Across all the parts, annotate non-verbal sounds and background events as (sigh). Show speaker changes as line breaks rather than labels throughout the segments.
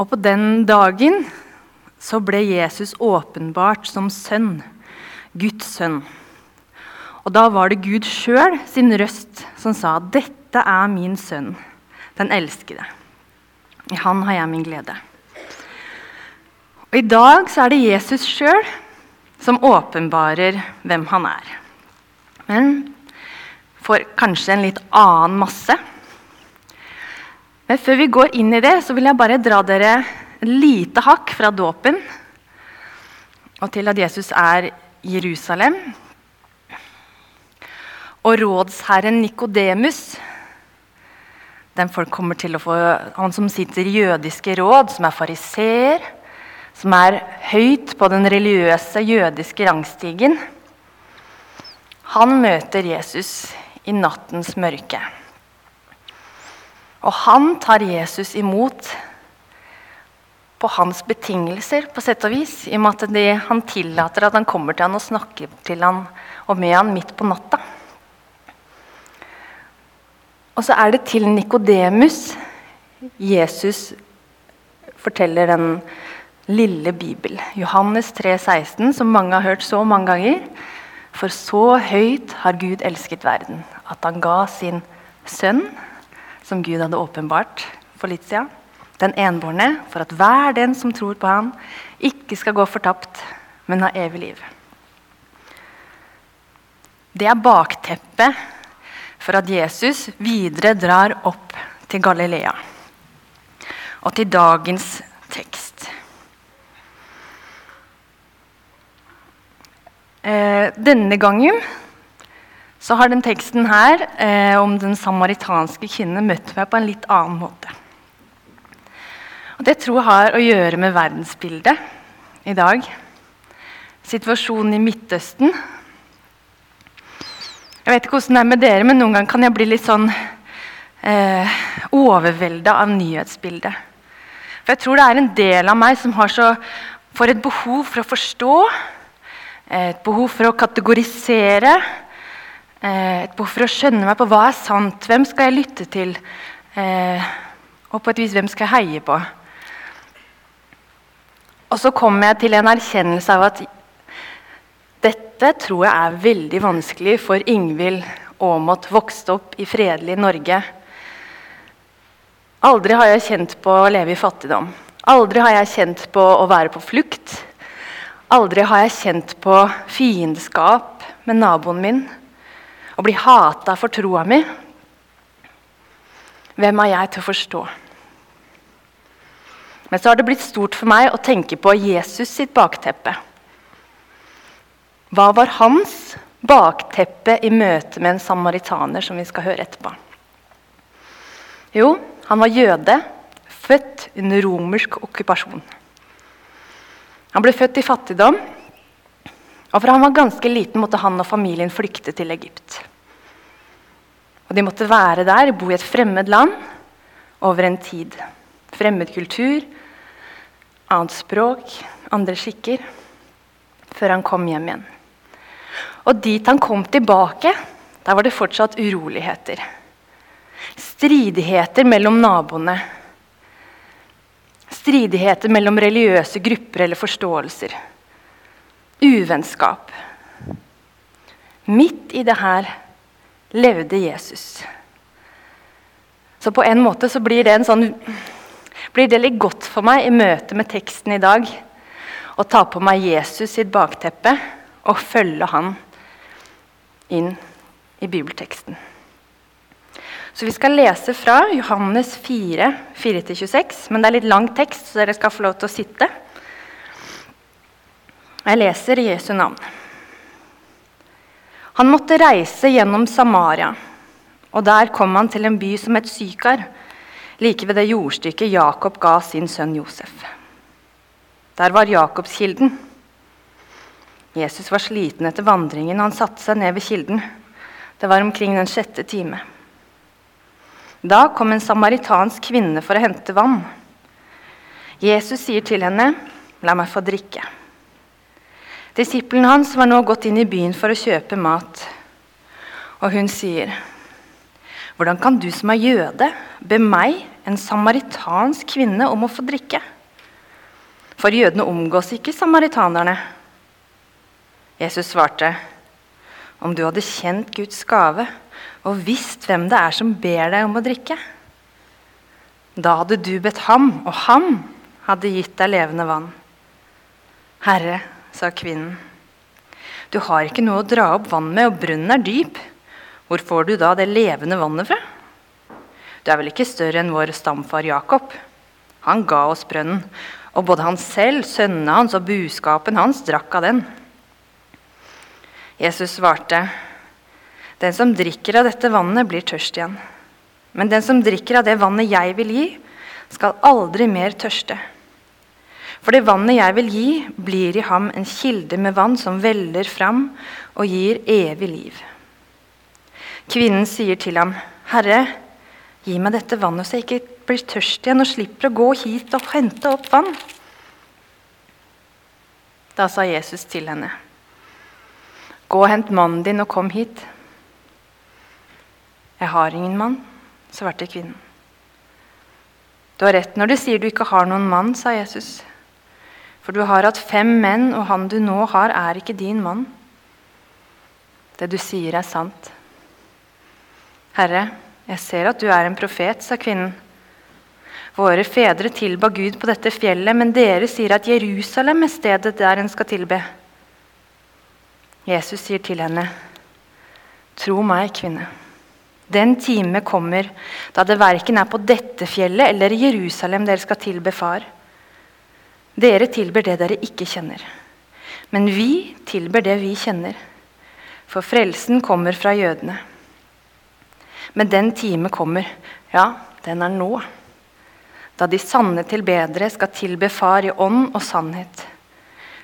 Og på den dagen så ble Jesus åpenbart som sønn, Guds sønn. Og da var det Gud sjøl sin røst som sa, 'Dette er min sønn, den elskede'. I han har jeg min glede. Og I dag så er det Jesus sjøl som åpenbarer hvem han er. Men for kanskje en litt annen masse. Men før vi går inn i det, så vil jeg bare dra dere lite hakk fra dåpen og til at Jesus er Jerusalem. Og rådsherren Nikodemus, den folk kommer til å få, han som sitter i jødiske råd, som er fariseer, som er høyt på den religiøse jødiske rangstigen, han møter Jesus i nattens mørke. Og han tar Jesus imot på hans betingelser, på sett og vis, i og med at det, han tillater at han kommer til han og snakker til han og med han midt på natta. Og så er det til Nikodemus Jesus forteller den lille Bibel. Johannes 3, 16, som mange har hørt så mange ganger. For så høyt har Gud elsket verden, at han ga sin sønn, som Gud hadde åpenbart for litt siden, den enbårne, for at hver den som tror på ham, ikke skal gå fortapt, men ha evig liv. Det er bakteppet for at Jesus videre drar opp til Galilea og til dagens tekst. Eh, denne gangen så har den teksten her eh, om den samaritanske kvinnen møtt meg på en litt annen måte. Og Det tror jeg har å gjøre med verdensbildet i dag. Situasjonen i Midtøsten. Jeg vet ikke hvordan det er med dere, men noen ganger kan jeg bli litt sånn eh, overvelda av nyhetsbildet. For jeg tror det er en del av meg som har så, får et behov for å forstå et behov for å kategorisere. Eh, et behov for å skjønne meg på hva er sant, hvem skal jeg lytte til? Eh, og på et vis hvem skal jeg heie på? Og så kommer jeg til en erkjennelse av at dette tror jeg er veldig vanskelig for Ingvild Aamodt, vokst opp i fredelig Norge. Aldri har jeg kjent på å leve i fattigdom. Aldri har jeg kjent på å være på flukt. Aldri har jeg kjent på fiendskap med naboen min og bli hata for troa mi. Hvem er jeg til å forstå? Men så har det blitt stort for meg å tenke på Jesus sitt bakteppe. Hva var hans bakteppe i møte med en samaritaner, som vi skal høre etterpå? Jo, han var jøde, født under romersk okkupasjon. Han ble født i fattigdom, og fra han var ganske liten, måtte han og familien flykte til Egypt. Og De måtte være der, bo i et fremmed land over en tid. Fremmed kultur, annet språk, andre skikker. Før han kom hjem igjen. Og dit han kom tilbake, der var det fortsatt uroligheter. Stridigheter mellom naboene Stridigheter mellom religiøse grupper eller forståelser. Uvennskap. Midt i det her levde Jesus. Så på en måte så blir det, en sånn, blir det litt godt for meg i møte med teksten i dag å ta på meg Jesus sitt bakteppe og følge han inn i bibelteksten. Så vi skal lese fra Johannes 4, 4-26. Men det er litt lang tekst, så dere skal få lov til å sitte. Jeg leser i Jesu navn. Han måtte reise gjennom Samaria, og der kom han til en by som het Sykar, like ved det jordstykket Jakob ga sin sønn Josef. Der var Jakobskilden. Jesus var sliten etter vandringen, og han satte seg ned ved kilden. Det var omkring den sjette time. Da kom en samaritansk kvinne for å hente vann. Jesus sier til henne, 'La meg få drikke'. Disippelen hans var nå gått inn i byen for å kjøpe mat. Og hun sier, hvordan kan du som er jøde, be meg, en samaritansk kvinne, om å få drikke? For jødene omgås ikke samaritanerne. Jesus svarte, om du hadde kjent Guds gave og visst hvem det er som ber deg om å drikke, da hadde du bedt ham, og han hadde gitt deg levende vann. Herre, sa kvinnen, du har ikke noe å dra opp vann med, og brunnen er dyp. Hvor får du da det levende vannet fra? Du er vel ikke større enn vår stamfar Jakob? Han ga oss brønnen, og både han selv, sønnene hans og buskapen hans drakk av den. Jesus svarte, den som drikker av dette vannet, blir tørst igjen. Men den som drikker av det vannet jeg vil gi, skal aldri mer tørste. For det vannet jeg vil gi, blir i ham en kilde med vann som veller fram og gir evig liv. Kvinnen sier til ham, 'Herre, gi meg dette vannet, så jeg ikke blir tørst igjen og slipper å gå hit og hente opp vann.' Da sa Jesus til henne, 'Gå og hent mannen din og kom hit.' 'Jeg har ingen mann', svarte kvinnen. 'Du har rett når du sier du ikke har noen mann', sa Jesus. 'For du har hatt fem menn, og han du nå har, er ikke din mann.' 'Det du sier, er sant.' 'Herre, jeg ser at du er en profet', sa kvinnen. 'Våre fedre tilba Gud på dette fjellet, men dere sier at Jerusalem er stedet der en skal tilbe.' Jesus sier til henne, 'Tro meg, kvinne.' Den time kommer da det verken er på dette fjellet eller i Jerusalem dere skal tilbe Far. Dere tilber det dere ikke kjenner. Men vi tilber det vi kjenner. For frelsen kommer fra jødene. Men den time kommer, ja, den er nå, da de sanne tilbedere skal tilbe Far i ånd og sannhet.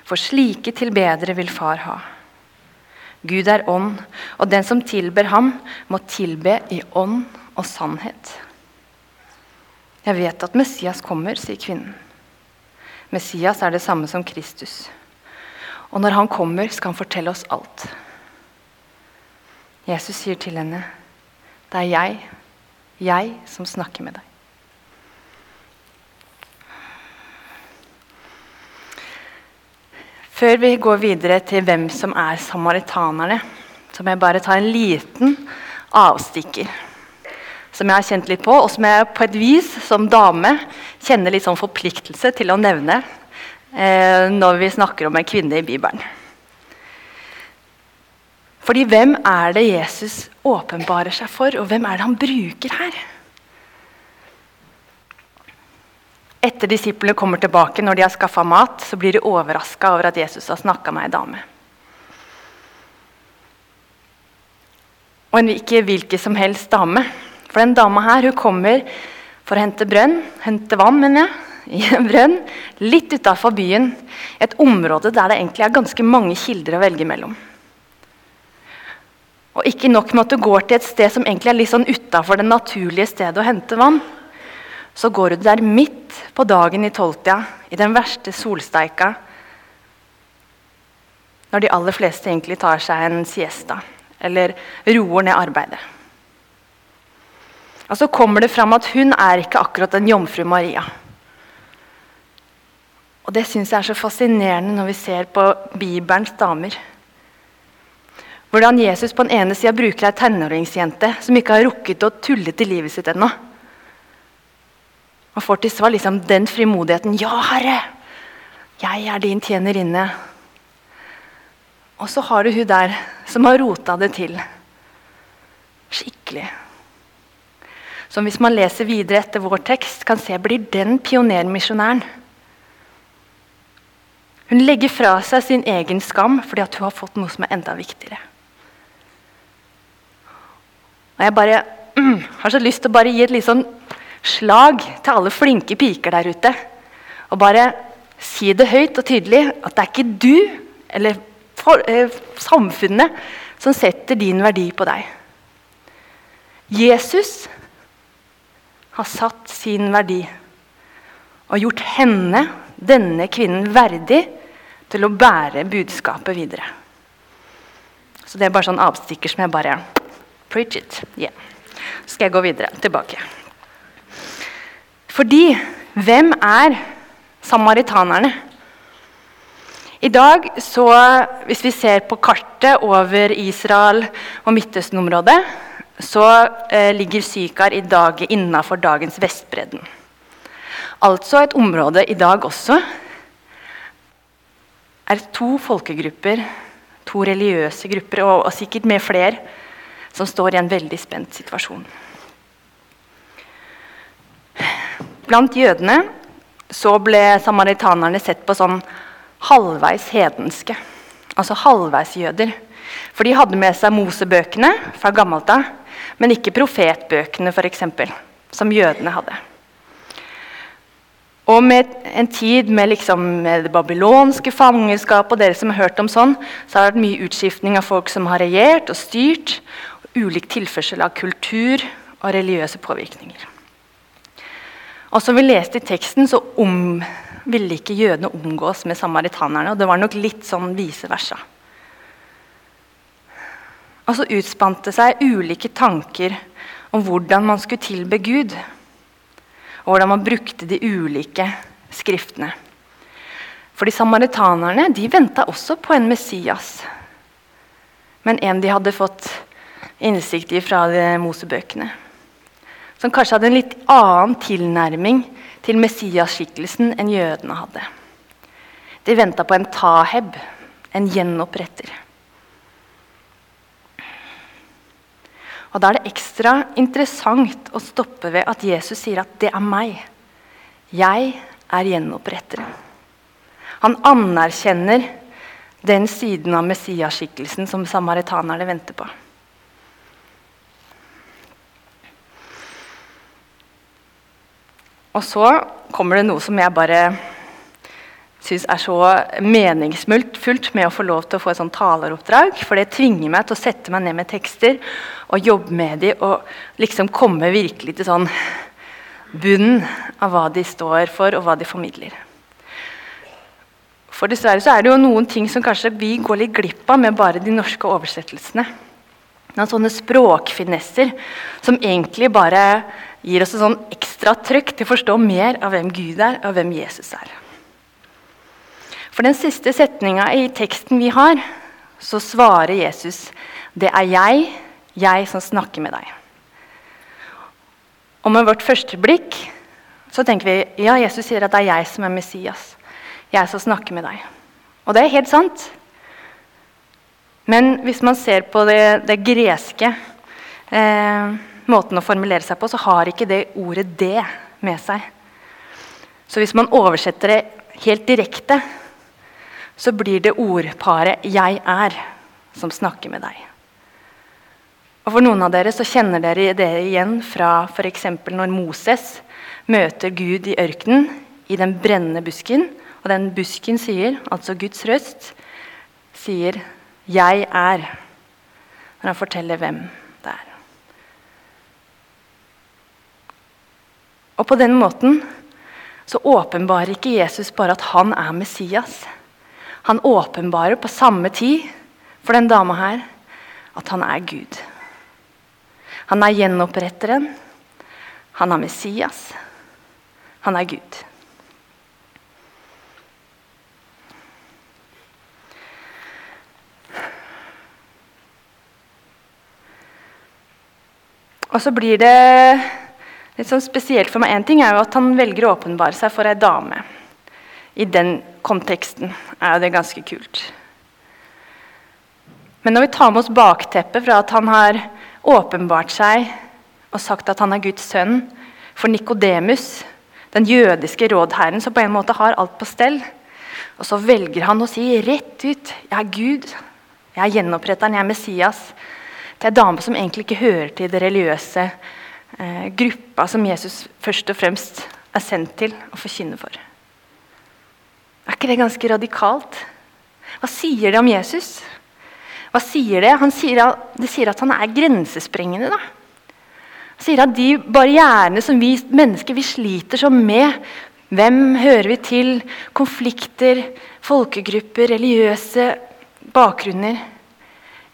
For slike tilbedere vil Far ha. Gud er ånd, og den som tilber ham, må tilbe i ånd og sannhet. Jeg vet at Messias kommer, sier kvinnen. Messias er det samme som Kristus. Og når han kommer, skal han fortelle oss alt. Jesus sier til henne, det er jeg, jeg som snakker med deg. Før vi går videre til hvem som er samaritanerne, så må jeg bare ta en liten avstikker. Som jeg har kjent litt på, og som jeg på et vis som dame kjenner litt sånn forpliktelse til å nevne eh, når vi snakker om en kvinne i Bibelen. Fordi hvem er det Jesus åpenbarer seg for, og hvem er det han bruker her? Etter disiplene kommer tilbake når de har skaffa mat, så blir de overraska over at Jesus har snakka med ei dame. Og en ikke hvilken som helst dame. For den dama her hun kommer for å hente brønn, hente vann, mener jeg, i en brønn litt utafor byen. Et område der det egentlig er ganske mange kilder å velge mellom. Og ikke nok med at du går til et sted som egentlig er litt sånn utafor det naturlige stedet å hente vann, så går du der midt på dagen i tolvtida, i den verste solsteika, når de aller fleste egentlig tar seg en siesta eller roer ned arbeidet. Og så kommer det fram at hun er ikke akkurat en jomfru Maria. Og Det syns jeg er så fascinerende når vi ser på Bibelens damer. Hvordan Jesus på den ene sida bruker ei tenåringsjente som ikke har rukket å tulle til livet sitt ennå. Og får til svar liksom den frimodigheten. 'Ja, Herre, jeg er din tjenerinne.' Og så har du hun der som har rota det til. Skikkelig. Som hvis man leser videre etter vår tekst, kan se blir den pionermisjonæren. Hun legger fra seg sin egen skam fordi hun har fått noe som er enda viktigere. Og jeg bare mm, har så lyst til å bare gi et litt sånn slag til alle flinke piker der ute. Og bare si det høyt og tydelig at det er ikke du eller for, eh, samfunnet som setter din verdi på deg. Jesus har satt sin verdi og gjort henne, denne kvinnen, verdig til å bære budskapet videre. Så det er bare sånn avstikker som jeg bare Preach it. Yeah. Så skal jeg gå videre. Tilbake. Fordi hvem er samaritanerne? I dag, så, hvis vi ser på kartet over Israel og Midtøsten-området, så eh, ligger Sykar i dag innafor dagens Vestbredden. Altså et område i dag også er to folkegrupper, to religiøse grupper, og, og sikkert med flere, som står i en veldig spent situasjon. Blant jødene så ble samaritanerne sett på som halvveis hedenske. Altså halvveisjøder. For de hadde med seg Mosebøkene fra gammelt av, men ikke profetbøkene, f.eks., som jødene hadde. Og med en tid med, liksom, med det babylonske fangenskapet og dere som har hørt om sånn, så har det vært mye utskiftning av folk som har regjert og styrt. Og ulik tilførsel av kultur og religiøse påvirkninger. Og som vi leste i teksten, så om, ville ikke jødene omgås med samaritanerne. Og det var nok litt sånn vice versa. Og så utspant det seg ulike tanker om hvordan man skulle tilbe Gud. Og hvordan man brukte de ulike skriftene. Fordi samaritanerne de venta også på en Messias. Men en de hadde fått innsikt i fra Mosebøkene som kanskje hadde en litt annen tilnærming til Messias-skikkelsen enn jødene hadde. De venta på en taheb, en gjenoppretter. Og Da er det ekstra interessant å stoppe ved at Jesus sier at 'det er meg'. Jeg er gjenoppretteren. Han anerkjenner den siden av Messias-skikkelsen som samaritanerne venter på. Og så kommer det noe som jeg bare syns er så meningsfullt med å få lov til å få et sånt taleroppdrag. For det tvinger meg til å sette meg ned med tekster og jobbe med dem og liksom komme virkelig til sånn bunnen av hva de står for, og hva de formidler. For dessverre så er det jo noen ting som kanskje vi går litt glipp av med bare de norske oversettelsene. Noen sånne språkfinesser som egentlig bare gir oss et sånn ekstra trykk til å forstå mer av hvem Gud er, og hvem Jesus er. For den siste setninga i teksten vi har, så svarer Jesus det er jeg, jeg som snakker med deg. Og med vårt første blikk så tenker vi ja, Jesus sier at det er jeg som er Messias. Jeg som snakker med deg. Og det er helt sant. Men hvis man ser på det, det greske eh, måten å formulere seg på, så har ikke det ordet 'det' med seg. Så hvis man oversetter det helt direkte, så blir det ordparet 'jeg er' som snakker med deg. Og For noen av dere så kjenner dere det igjen fra f.eks. når Moses møter Gud i ørkenen, i den brennende busken. Og den busken sier, altså Guds røst, sier 'jeg er', når han forteller hvem det er. Og på den måten så åpenbarer ikke Jesus bare at han er Messias. Han åpenbarer på samme tid for den dama her at han er Gud. Han er gjenoppretteren. Han er Messias. Han er Gud. Og så blir det Litt sånn spesielt for meg en ting er jo at han velger å åpenbare seg for ei dame. I den konteksten er det ganske kult. Men når vi tar med oss bakteppet fra at han har åpenbart seg og sagt at han er Guds sønn for Nikodemus, den jødiske rådherren som på en måte har alt på stell, og så velger han å si rett ut 'Jeg er Gud, jeg er gjenoppretteren, jeg er Messias' til ei dame som egentlig ikke hører til det religiøse eh, gruppa som Jesus først og fremst er sendt til å forkynne for. Er ikke det ganske radikalt? Hva sier det om Jesus? Hva sier Det sier at, det sier at han er grensesprengende. da. Han sier at de barrierene som vi mennesker vi sliter som med Hvem hører vi til? Konflikter, folkegrupper, religiøse bakgrunner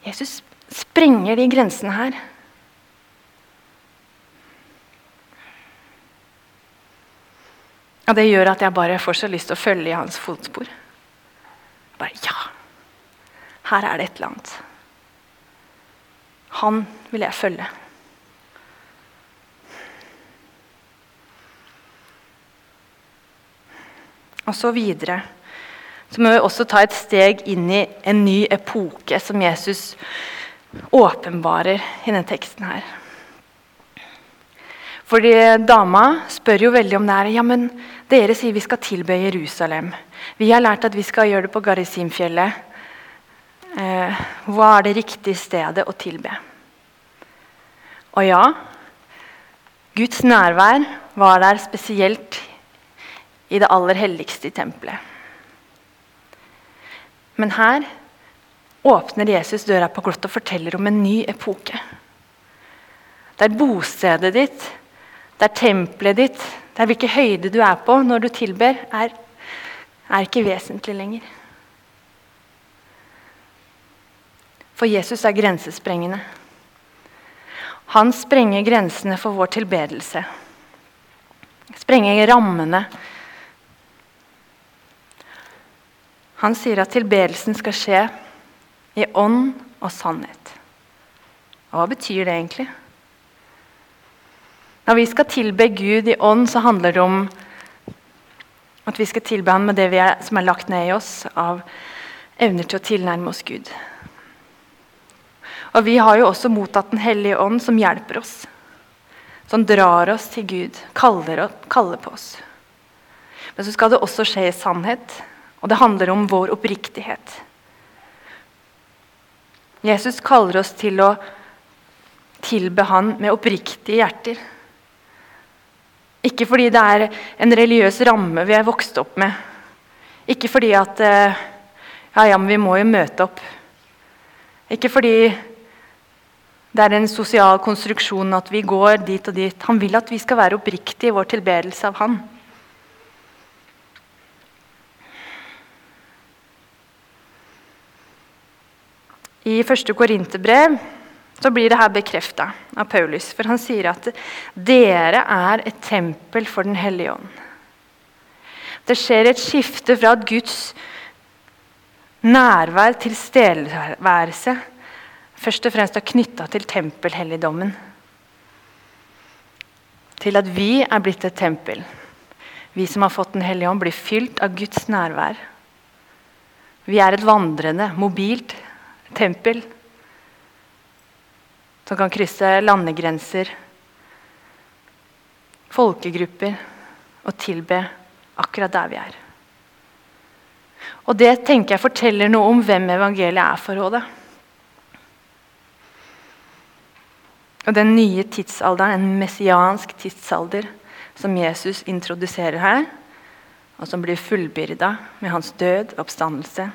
Jesus sprenger de grensene her. Og det gjør at jeg bare får så lyst til å følge i hans fotspor. Bare ja! Her er det et eller annet. Han vil jeg følge. Og så videre. Så må vi også ta et steg inn i en ny epoke som Jesus åpenbarer i denne teksten her. Fordi Dama spør jo veldig om det her. Ja, men dere sier vi skal tilbe Jerusalem. Vi har lært at vi skal gjøre det på Garisimfjellet. Eh, hva er det riktige stedet å tilbe? Og ja, Guds nærvær var der spesielt i det aller helligste i tempelet. Men her åpner Jesus døra på glott og forteller om en ny epoke. Der bostedet ditt, der tempelet ditt, det er hvilken høyde du er på når du tilber, er, er ikke vesentlig lenger. For Jesus er grensesprengende. Han sprenger grensene for vår tilbedelse. Sprenger rammene. Han sier at tilbedelsen skal skje i ånd og sannhet. Og hva betyr det egentlig? Når vi skal tilbe Gud i ånd, så handler det om at vi skal tilbe ham med det er, som er lagt ned i oss av evner til å tilnærme oss Gud. Og vi har jo også mottatt Den hellige ånd, som hjelper oss. Som drar oss til Gud, kaller, kaller på oss. Men så skal det også skje i sannhet, og det handler om vår oppriktighet. Jesus kaller oss til å tilbe Han med oppriktige hjerter. Ikke fordi det er en religiøs ramme vi er vokst opp med. Ikke fordi at eh, Ja, ja, men vi må jo møte opp. Ikke fordi det er en sosial konstruksjon at vi går dit og dit. Han vil at vi skal være oppriktige i vår tilbedelse av Han. I første Korinterbrev så blir det her bekrefta av Paulus. For han sier at dere er et tempel for Den hellige ånd. Det skjer et skifte fra at Guds nærvær, tilstedeværelse, først og fremst er knytta til tempelhelligdommen. Til at vi er blitt et tempel. Vi som har fått Den hellige ånd, blir fylt av Guds nærvær. Vi er et vandrende, mobilt tempel som kan krysse landegrenser, folkegrupper og tilbe akkurat der vi er. Og Det tenker jeg forteller noe om hvem evangeliet er for Rådet. Og den nye tidsalderen, en messiansk tidsalder, som Jesus introduserer her, og som blir fullbyrda med hans død, oppstandelse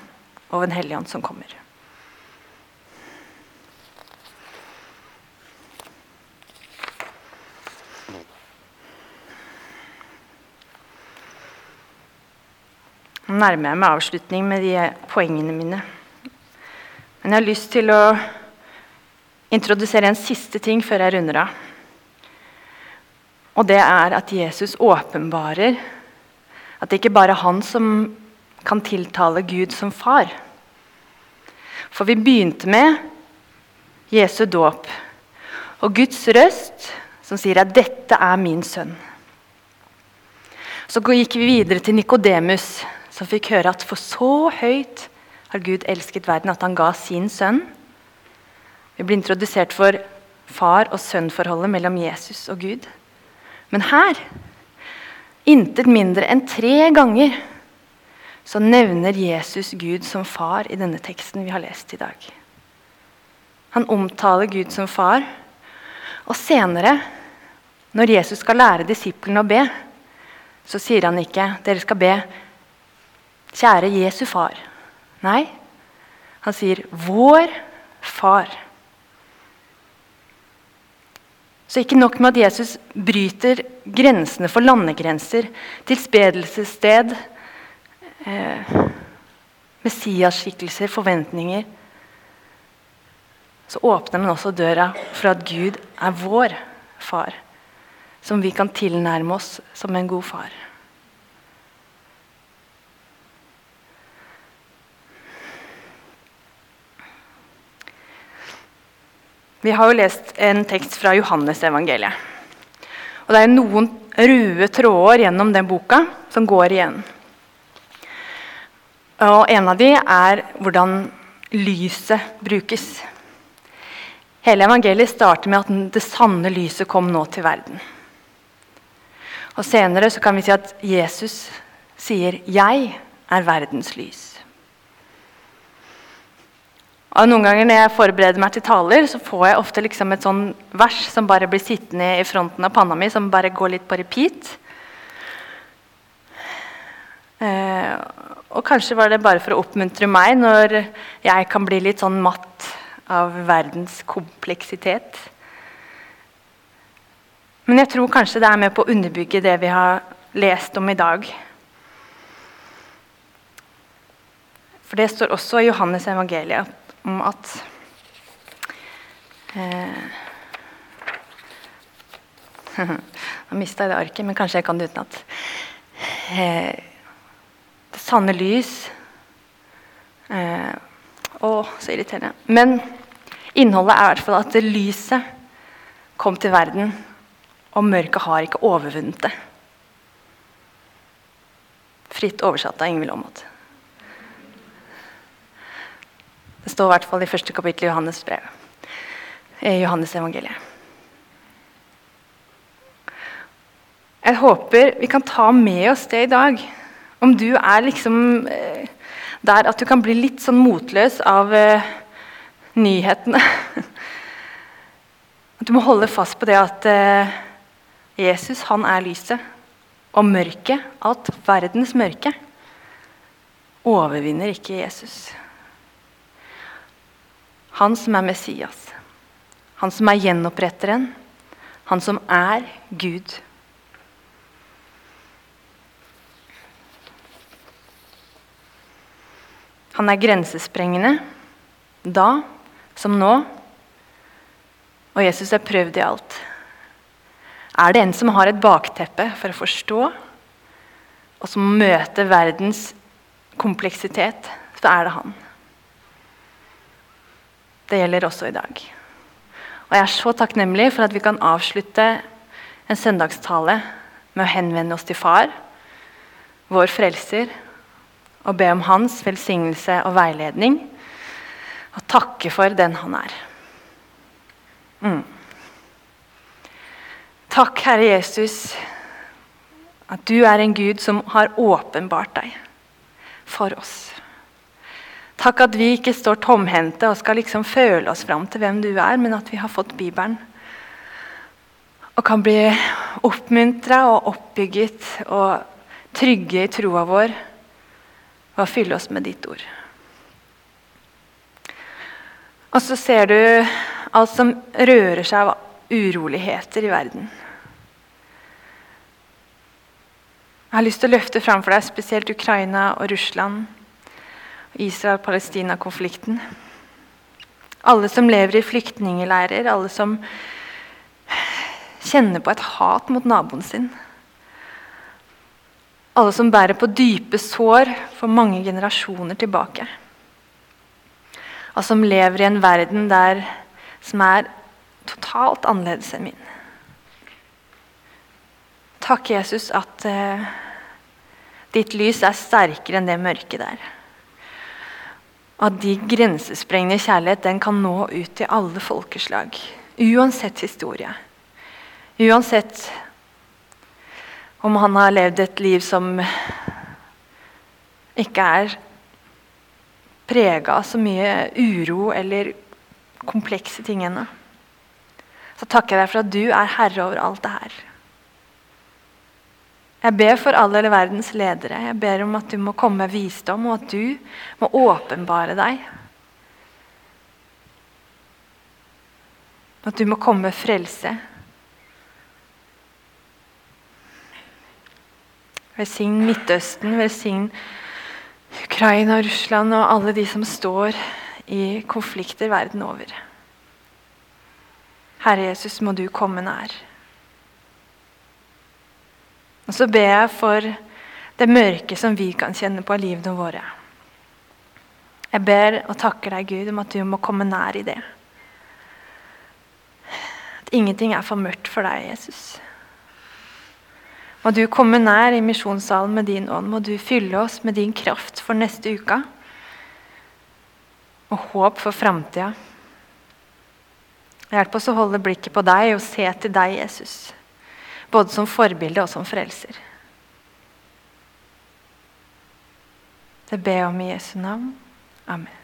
og Den hellige ånd som kommer. Nærmer jeg meg avslutning med de poengene mine. Men jeg har lyst til å introdusere en siste ting før jeg runder av. Og det er at Jesus åpenbarer at det ikke bare er han som kan tiltale Gud som far. For vi begynte med Jesu dåp og Guds røst som sier at 'dette er min sønn'. Så gikk vi videre til Nikodemus, som fikk høre at for så høyt har Gud elsket verden at han ga sin sønn vi blir introdusert for far- og sønn-forholdet mellom Jesus og Gud. Men her, intet mindre enn tre ganger, så nevner Jesus Gud som far i denne teksten vi har lest i dag. Han omtaler Gud som far. Og senere, når Jesus skal lære disiplene å be, så sier han ikke dere skal be 'Kjære Jesu far'. Nei, han sier 'vår far'. Så ikke nok med at Jesus bryter grensene for landegrenser, tilspedelsessted, eh, messiasskikkelser, forventninger. Så åpner han også døra for at Gud er vår far, som vi kan tilnærme oss som en god far. Vi har jo lest en tekst fra Johannes-evangeliet. Og Det er noen røde tråder gjennom den boka som går igjen. Og En av de er hvordan lyset brukes. Hele evangeliet starter med at det sanne lyset kom nå til verden. Og Senere kan vi si at Jesus sier 'Jeg er verdens lys'. Og noen ganger når jeg forbereder meg til taler, så får jeg ofte liksom et sånn vers som bare blir sittende i fronten av panna mi, som bare går litt på repeat. Eh, og kanskje var det bare for å oppmuntre meg når jeg kan bli litt sånn matt av verdens kompleksitet. Men jeg tror kanskje det er med på å underbygge det vi har lest om i dag. For det står også i Johannes evangeliet om at eh, (laughs) Nå mista jeg det arket, men kanskje jeg kan det utenat. Eh, det sanne lys eh, Å, så irriterende. Men innholdet er i hvert fall at lyset kom til verden, og mørket har ikke overvunnet det. Fritt oversatt av Ingvild Aamodt. Det står i hvert fall i første kapittel i Johannes brev. I Johannes evangeliet. Jeg håper vi kan ta med oss det i dag. Om du er liksom eh, der at du kan bli litt sånn motløs av uh, nyhetene. (laughs) At du må holde fast på det at uh, Jesus, han er lyset. Og mørket, alt verdens mørke, overvinner ikke Jesus. Han som er Messias. Han som er gjenoppretteren. Han som er Gud. Han er grensesprengende da som nå. Og Jesus er prøvd i alt. Er det en som har et bakteppe for å forstå, og som møter verdens kompleksitet, så er det han. Det gjelder også i dag. Og Jeg er så takknemlig for at vi kan avslutte en søndagstale med å henvende oss til Far, vår frelser, og be om hans velsignelse og veiledning. Og takke for den han er. Mm. Takk, Herre Jesus, at du er en Gud som har åpenbart deg for oss. Takk at vi ikke står tomhendte og skal liksom føle oss fram til hvem du er, men at vi har fått Bibelen. Og kan bli oppmuntra og oppbygget og trygge i troa vår ved å fylle oss med ditt ord. Og så ser du alt som rører seg av uroligheter i verden. Jeg har lyst til å løfte fram for deg spesielt Ukraina og Russland. Israel-Palestina-konflikten. Alle som lever i flyktningleirer, alle som kjenner på et hat mot naboen sin. Alle som bærer på dype sår for mange generasjoner tilbake. Og som lever i en verden der, som er totalt annerledes enn min. Takk, Jesus, at uh, ditt lys er sterkere enn det mørket der at de grensesprengende kjærlighet den kan nå ut til alle folkeslag. Uansett historie. Uansett om han har levd et liv som ikke er prega av så mye uro eller komplekse ting ennå. Så takker jeg deg for at du er herre over alt det her. Jeg ber for alle verdens ledere. Jeg ber om at du må komme med visdom, og at du må åpenbare deg. At du må komme med frelse. Velsign Midtøsten, velsign Ukraina, Russland og alle de som står i konflikter verden over. Herre Jesus, må du komme nær. Og så ber jeg for det mørke som vi kan kjenne på i livene våre. Jeg ber og takker deg, Gud, om at du må komme nær i det.
At ingenting er for mørkt for deg, Jesus. Må du komme nær i misjonssalen med din ånd. Må du fylle oss med din kraft for neste uke. Og håp for framtida. Hjelp oss å holde blikket på deg og se til deg, Jesus. Både som forbilde og som frelser. Det ber jeg om i Jesu navn. Amen.